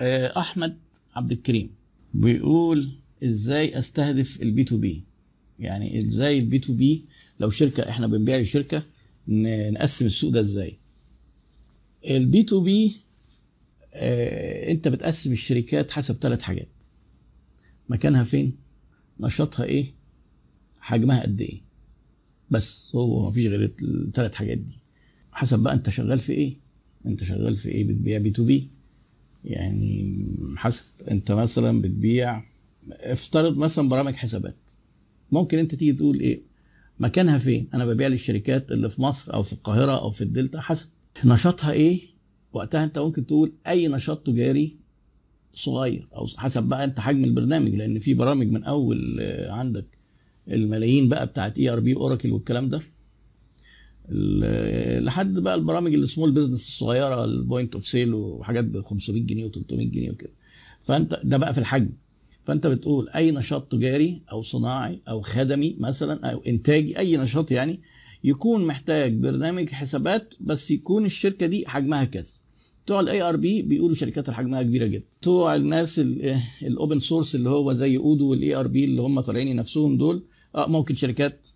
آه، أحمد عبد الكريم. بيقول إزاي أستهدف ال B2B يعني إزاي ال B2B لو شركة إحنا بنبيع لشركة نقسم السوق ده إزاي؟ ال B2B أنت بتقسم الشركات حسب ثلاث حاجات. مكانها فين؟ نشاطها إيه؟ حجمها قد إيه؟ بس هو مفيش غير الثلاث حاجات دي. حسب بقى أنت شغال في إيه؟ أنت شغال في إيه؟ بتبيع B2B يعني حسب. انت مثلا بتبيع افترض مثلا برامج حسابات. ممكن انت تيجي تقول إيه؟ مكانها فين؟ أنا ببيع للشركات اللي في مصر أو في القاهرة أو في الدلتا حسب. نشاطها إيه؟ وقتها أنت ممكن تقول أي نشاط تجاري صغير أو حسب بقى أنت حجم البرنامج لأن في برامج من أول آه، عندك الملايين بقى بتاعت ERP Oracle والكلام ده. لحد بقى البرامج ال small business الصغيرة ال point of sale وحاجات ب 500 جنيه و300 جنيه وكده. فأنت ده بقى في الحجم. فأنت بتقول أي نشاط تجاري أو صناعي أو خدمي مثلا أو إنتاجي أي نشاط يعني يكون محتاج برنامج حسابات بس يكون الشركة دي حجمها كذا. بتوع ال ERP بيقولوا شركات حجمها كبيرة جدا. بتوع الناس ال open source اللي هو زي Odoo وال ERP اللي هم طالعين نفسهم دول آه ممكن شركات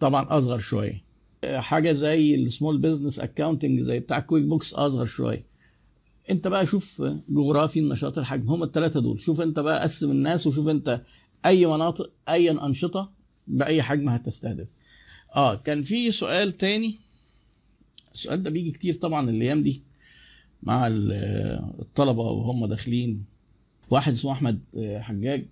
طبعا أصغر شوية. حاجة زي ال small business accounting زي بتاع QuickBooks أصغر شوية. أنت بقى شوف جغرافي النشاط الحجم هم الثلاثه دول. شوف أنت بقى قسم الناس وشوف أنت أي مناطق أي أنشطة بأي حجم هتستهدف. آه كان في سؤال تاني. السؤال ده بيجي كتير طبعا الأيام دي مع ال- الطلبة وهم داخلين. واحد اسمه أحمد حجاج.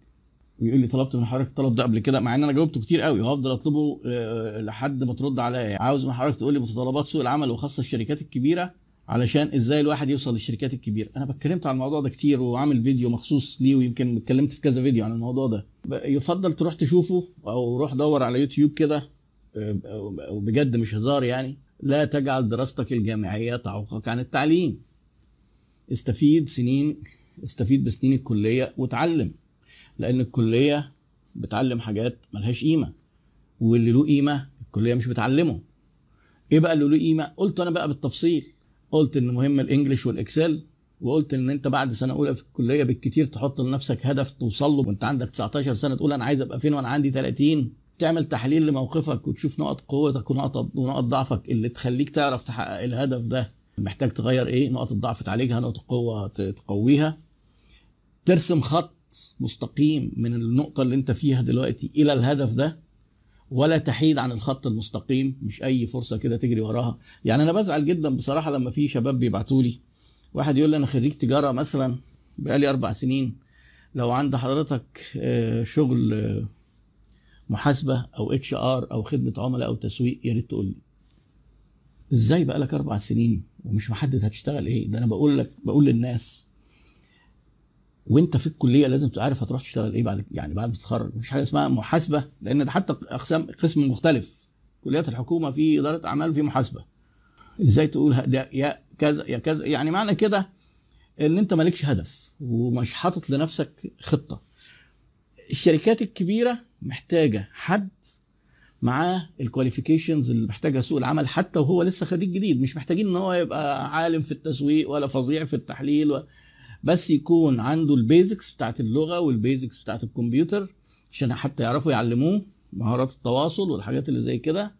بيقول لي طلبت من حضرتك الطلب ده قبل كده مع إن أنا جاوبته كتير قوي وهفضل أطلبه آه، لحد ما ترد عليا. عاوز من حضرتك تقول لي متطلبات سوق العمل وخاصة الشركات الكبيرة علشان إزاي الواحد يوصل للشركات الكبيرة. أنا اتكلمت عن الموضوع ده كتير وعامل فيديو مخصوص ليه ويمكن اتكلمت في كذا فيديو عن الموضوع ده. يفضل تروح تشوفه أو روح دور على يوتيوب كده آه، وبجد مش هزار يعني. لا تجعل دراستك الجامعية تعوقك عن التعليم. استفيد سنين استفيد بسنين الكلية وتعلم. لأن الكلية بتعلم حاجات ملهاش قيمة واللي له قيمة الكلية مش بتعلمه. إيه بقى اللي له قيمة؟ قلت أنا بقى بالتفصيل. قلت إن مهم الإنجليش والإكسل وقلت إن أنت بعد سنة أولى في الكلية بالكتير تحط لنفسك هدف توصل له وأنت عندك 19 سنة تقول أنا عايز أبقى فين وأنا عندي 30 تعمل تحليل لموقفك وتشوف نقط قوتك ونقط ونقط ضعفك اللي تخليك تعرف تحقق الهدف ده. محتاج تغير إيه؟ نقط الضعف تعالجها نقط القوة تقويها. ترسم خط مستقيم من النقطة اللي انت فيها دلوقتي إلى الهدف ده ولا تحيد عن الخط المستقيم مش أي فرصة كده تجري وراها. يعني أنا بزعل جدا بصراحة لما في شباب بيبعتوا لي واحد يقول لي أنا خريج تجارة مثلا بقالي أربع سنين لو عند حضرتك آه، شغل آه، محاسبة أو HR أو خدمة عملاء أو تسويق يا ريت تقول لي. إزاي بقالك أربع سنين ومش محدد هتشتغل إيه؟ ده أنا بقول لك بقول للناس. وانت في الكلية لازم تبقى عارف هتروح تشتغل إيه بعد يعني بعد ما تتخرج. مفيش حاجة اسمها محاسبة لأن ده حتى أقسام قسم مختلف. كليات الحكومة في إدارة أعمال وفي محاسبة. إزاي تقول ده يا كذا يا كذا يعني معنى كده إن أنت مالكش هدف ومش حاطط لنفسك خطة. الشركات الكبيرة محتاجة حد معاه ال qualifications اللي محتاجها سوق العمل حتى وهو لسه خريج جديد. مش محتاجين إن هو يبقى عالم في التسويق ولا فظيع في التحليل و... بس يكون عنده ال basics بتاعت اللغة وال basics بتاعت الكمبيوتر عشان حتى يعرفوا يعلموه مهارات التواصل والحاجات اللي زي كده.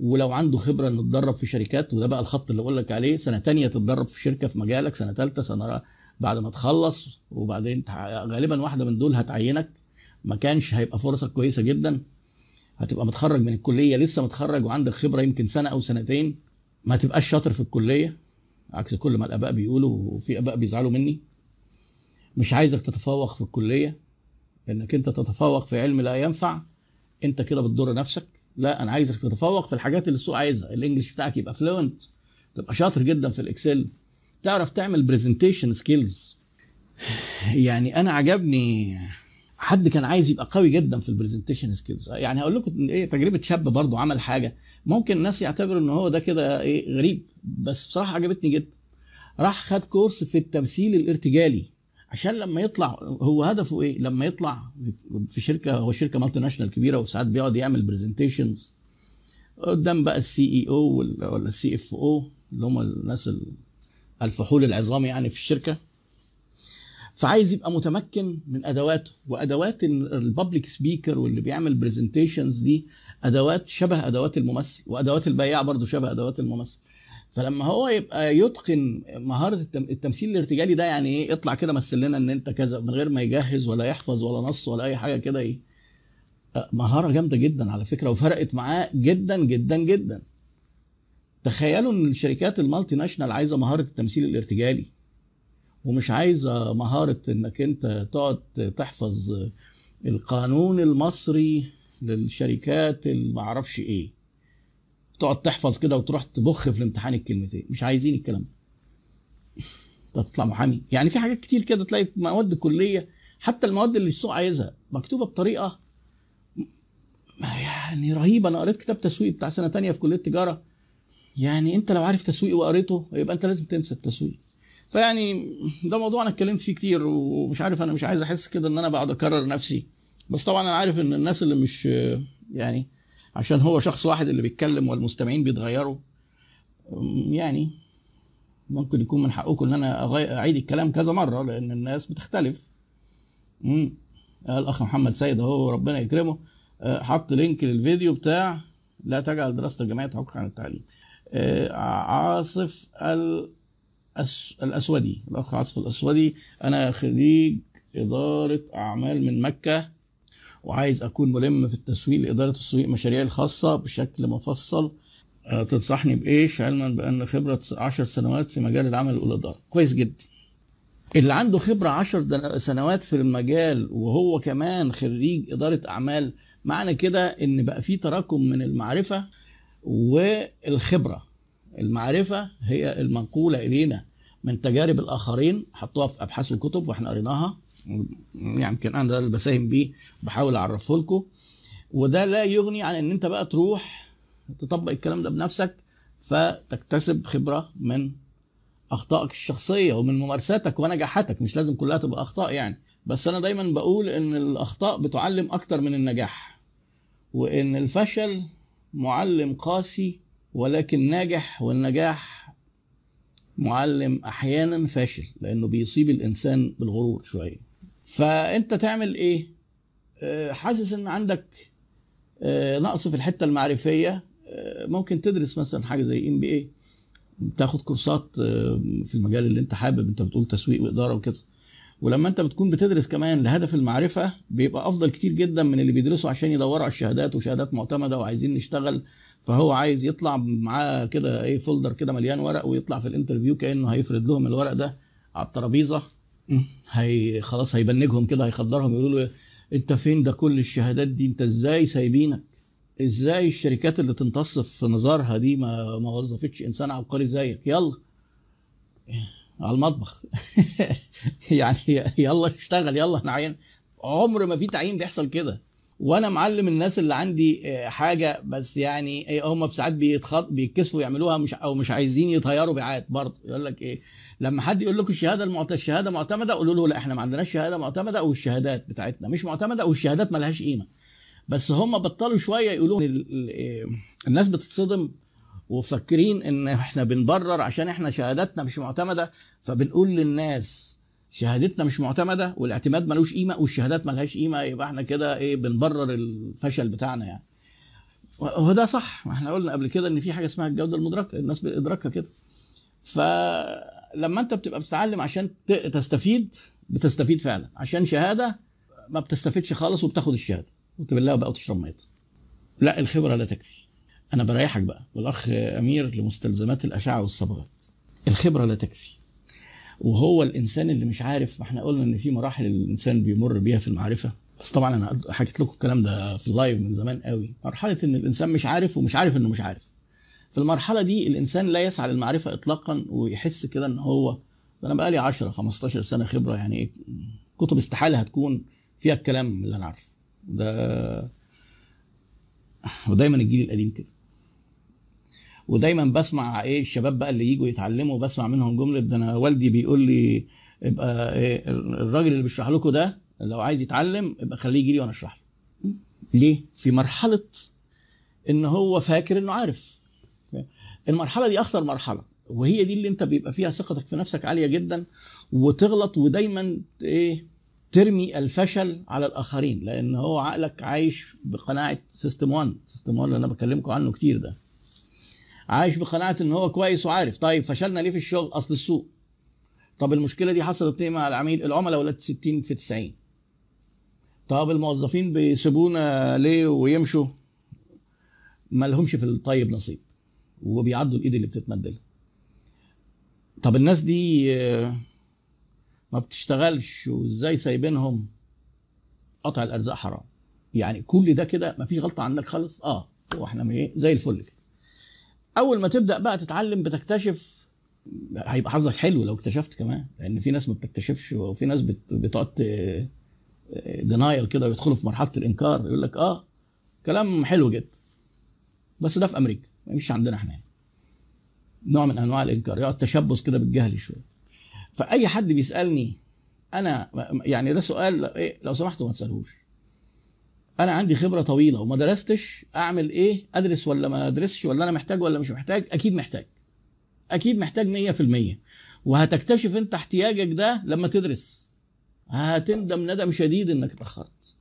ولو عنده خبرة إنه اتدرب في شركات وده بقى الخط اللي بقول لك عليه سنة تانية تتدرب في شركة في مجالك سنة ثالثه سنة بعد ما تخلص وبعدين غالبا واحدة من دول هتعينك. ما كانش هيبقى فرصك كويسة جدا. هتبقى متخرج من الكلية لسه متخرج وعندك خبرة يمكن سنة أو سنتين ما تبقاش شاطر في الكلية. عكس كل ما الآباء بيقولوا وفي آباء بيزعلوا مني. مش عايزك تتفوق في الكلية انك أنت تتفوق في علم لا ينفع. أنت كده بتضر نفسك. لا أنا عايزك تتفوق في الحاجات اللي السوق عايزها. الإنجليش بتاعك يبقى فلوينت تبقى شاطر جدا في ال Excel. تعرف تعمل presentation skills يعني أنا عجبني حد كان عايز يبقى قوي جدا في ال presentation skills يعني هقول لكم إيه تجربة شاب برضه عمل حاجة. ممكن الناس يعتبروا إن هو ده كده إيه غريب بس بصراحة عجبتني جدا. راح خد course في التمثيل الارتجالي. عشان لما يطلع هو هدفه إيه؟ لما يطلع في شركة هو شركة multinational كبيرة وساعات بيقعد يعمل presentations قدام بقى ال CEO ولا ال CFO اللي هم الناس ال- الفحول العظام يعني في الشركة. فعايز يبقى متمكن من ادواته وأدوات ال public speaker واللي بيعمل presentations دي أدوات شبه أدوات الممثل وأدوات البياع برضو شبه أدوات الممثل. فلما هو يبقى يتقن مهارة التم- التمثيل الارتجالي ده يعني إيه؟ اطلع كده مثل لنا إن أنت كذا من غير ما يجهز ولا يحفظ ولا نص ولا أي حاجة كده إيه؟ مهارة جامدة جدا على فكرة وفرقت معاه جدا جدا جدا. تخيلوا إن الشركات المالتي ناشونال عايزة مهارة التمثيل الارتجالي. ومش عايزه مهارة إنك أنت تقعد تحفظ القانون المصري للشركات اللي معرفش إيه. تقعد تحفظ كده وتروح تبخ في الامتحان الكلمتين. مش عايزين الكلام ده. تطلع محامي. يعني في حاجات كتير كده تلاقي مواد كلية حتى المواد اللي السوق عايزها مكتوبة بطريقة يعني رهيبة. أنا قريت كتاب تسويق بتاع سنة تانية في كلية تجارة. يعني أنت لو عارف تسويق وقريته يبقى أنت لازم تنسى التسويق. فيعني ده موضوع أنا اتكلمت فيه كتير ومش عارف أنا مش عايز أحس كده إن أنا بقعد أكرر نفسي. بس طبعا أنا عارف إن الناس اللي مش يعني عشان هو شخص واحد اللي بيتكلم والمستمعين بيتغيروا يعني ممكن يكون من حقكم إن أنا أعيد الكلام كذا مرة لأن الناس بتختلف. امم الأخ محمد سيد أهو ربنا يكرمه. آه، حط لينك للفيديو بتاع لا تجعل دراسه الجامعيه تعوقك عن التعليم. آه، عاصف الأس... الأسودي الأخ عاصف الأسودي. أنا خريج إدارة أعمال من مكة وعايز أكون ملم في التسويق لإدارة التسويق مشاريعي الخاصة بشكل مفصل. آه، تنصحني بايش علما بأن خبرة 10 سنوات في مجال العمل والاداره كويس جدا. اللي عنده خبرة 10 سنوات في المجال وهو كمان خريج إدارة أعمال معنى كده إن بقى في تراكم من المعرفة والخبرة. المعرفة هي المنقولة إلينا من تجارب الآخرين حطوها في أبحاث وكتب وإحنا قريناها. يعني يمكن أنا ده اللي بساهم بيه بحاول أعرفه لكم. وده لا يغني عن إن أنت بقى تروح تطبق الكلام ده بنفسك فتكتسب خبرة من أخطائك الشخصية ومن ممارساتك ونجاحاتك. مش لازم كلها تبقى أخطاء يعني. بس أنا دايما بقول إن الأخطاء بتعلم أكتر من النجاح. وإن الفشل معلم قاسي ولكن ناجح والنجاح معلم أحيانا فاشل لأنه بيصيب الإنسان بالغرور شوية. فأنت تعمل إيه؟ آه، حاسس إن عندك آه، نقص في الحتة المعرفية. آه، ممكن تدرس مثلا حاجة زي MBA تاخد كورسات في المجال اللي أنت حابب. أنت بتقول تسويق وإدارة وكده. ولما أنت بتكون بتدرس كمان لهدف المعرفة بيبقى أفضل كتير جدا من اللي بيدرسوا عشان يدوروا على الشهادات وشهادات معتمدة وعايزين نشتغل. فهو عايز يطلع معاه كده إيه folder كده مليان ورق ويطلع في ال interview كأنه هيفرد لهم الورق ده على الترابيزة. هي خلاص هيبنجهم كده هيخدرهم يقولوا له انت فين ده كل الشهادات دي؟ انت إزاي سايبينك؟ إزاي الشركات اللي تمتص في نظارها دي ما ما وظفتش انسان عبقري زيك؟ يلا. على المطبخ. يعني يلا اشتغل يلا إحنا عين. عمر ما في تعيين بيحصل كده. وأنا معلم الناس اللي عندي آه، حاجة بس يعني إيه، هم في ساعات بيتخط بيتكسفوا يعملوها مش أو مش عايزين يطيروا بعاد برضه. يقول لك إيه لما حد يقول لكم الشهادة المعت... الشهادة معتمدة قولوا له لا إحنا ما عندناش شهادة معتمدة والشهادات بتاعتنا. مش معتمدة والشهادات ما لهاش قيمة. بس هم بطلوا شوية يقولوا إيه، الناس بتتصدم وفاكرين إن إحنا بنبرر عشان إحنا شهاداتنا مش معتمدة. فبنقول للناس شهادتنا مش معتمدة والاعتماد ملوش قيمة والشهادات ملهاش قيمة يبقى إحنا كده إيه بنبرر الفشل بتاعنا يعني. وده صح ما إحنا قلنا قبل كده إن في حاجة اسمها الجودة المدركة الناس بإدراكها كده. فلما أنت بتبقى بتتعلم عشان تستفيد بتستفيد فعلا. عشان شهادة ما بتستفيدش خالص وبتاخد الشهادة. وتبلها بقى وتشرب ميتها لا الخبرة لا تكفي. أنا بريحك بقى. والأخ أمير لمستلزمات الأشعة والصبغات. الخبرة لا تكفي. وهو الإنسان اللي مش عارف إحنا قلنا إن في مراحل الإنسان بيمر بيها في المعرفة. بس طبعا أنا حكيت لكم الكلام ده في اللايف من زمان قوي. مرحلة إن الإنسان مش عارف ومش عارف إنه مش عارف. في المرحلة دي الإنسان لا يسعى للمعرفة اطلاقا ويحس كده إن هو أنا بقالي 10 15 سنة خبرة يعني إيه كتب استحالة هتكون فيها الكلام اللي أنا عارفه. ده ودايما الجيل القديم كده. ودايما بسمع إيه الشباب بقى اللي يجوا يتعلموا بسمع منهم جملة ده أنا والدي بيقول لي يبقى إيه الراجل اللي بيشرح لكم ده لو عايز يتعلم يبقى خليه يجي لي وأنا أشرح له. ليه؟ في مرحلة إن هو فاكر إنه عارف. المرحلة دي أخطر مرحلة وهي دي اللي أنت بيبقى فيها ثقتك في نفسك عالية جدا وتغلط ودايما إيه ترمي الفشل على الآخرين لأن هو عقلك عايش بقناعة system 1 system 1 اللي أنا بكلمكم عنه كتير ده. عايش بقناعة إن هو كويس وعارف. طيب فشلنا ليه في الشغل؟ أصل السوق. طب المشكلة دي حصلت إيه مع العميل؟ العملاء ولاد 60 في 90 طب الموظفين بيسيبونا ليه ويمشوا؟ ما لهمش في الطيب نصيب. وبيعدوا الإيد اللي بتتمد لهم طب الناس دي آه، ما بتشتغلش وإزاي سايبينهم؟ قطع الأرزاق حرام. يعني كل ده كده ما فيش غلطة عندك خالص؟ آه هو إحنا إيه؟ زي الفل كده. أول ما تبدأ بقى تتعلم بتكتشف هيبقى حظك حلو لو اكتشفت كمان لأن في ناس ما بتكتشفش وفي ناس بت- بتقعد دينايل كده ويدخلوا في مرحلة الإنكار يقول لك آه كلام حلو جدا. بس ده في أمريكا يمشيش عندنا إحنا يعني. نوع من أنواع الإنكار يقعد تشبث كده بالجهل شوية. فأي حد بيسألني أنا يعني ده سؤال إيه لو سمحتوا ما تسألهوش. أنا عندي خبرة طويلة وما درستش اعمل إيه ادرس ولا ما ادرسش ولا أنا محتاج ولا مش محتاج أكيد محتاج. أكيد محتاج 100% وهتكتشف انت احتياجك ده لما تدرس. هتندم ندم شديد انك اتأخرت.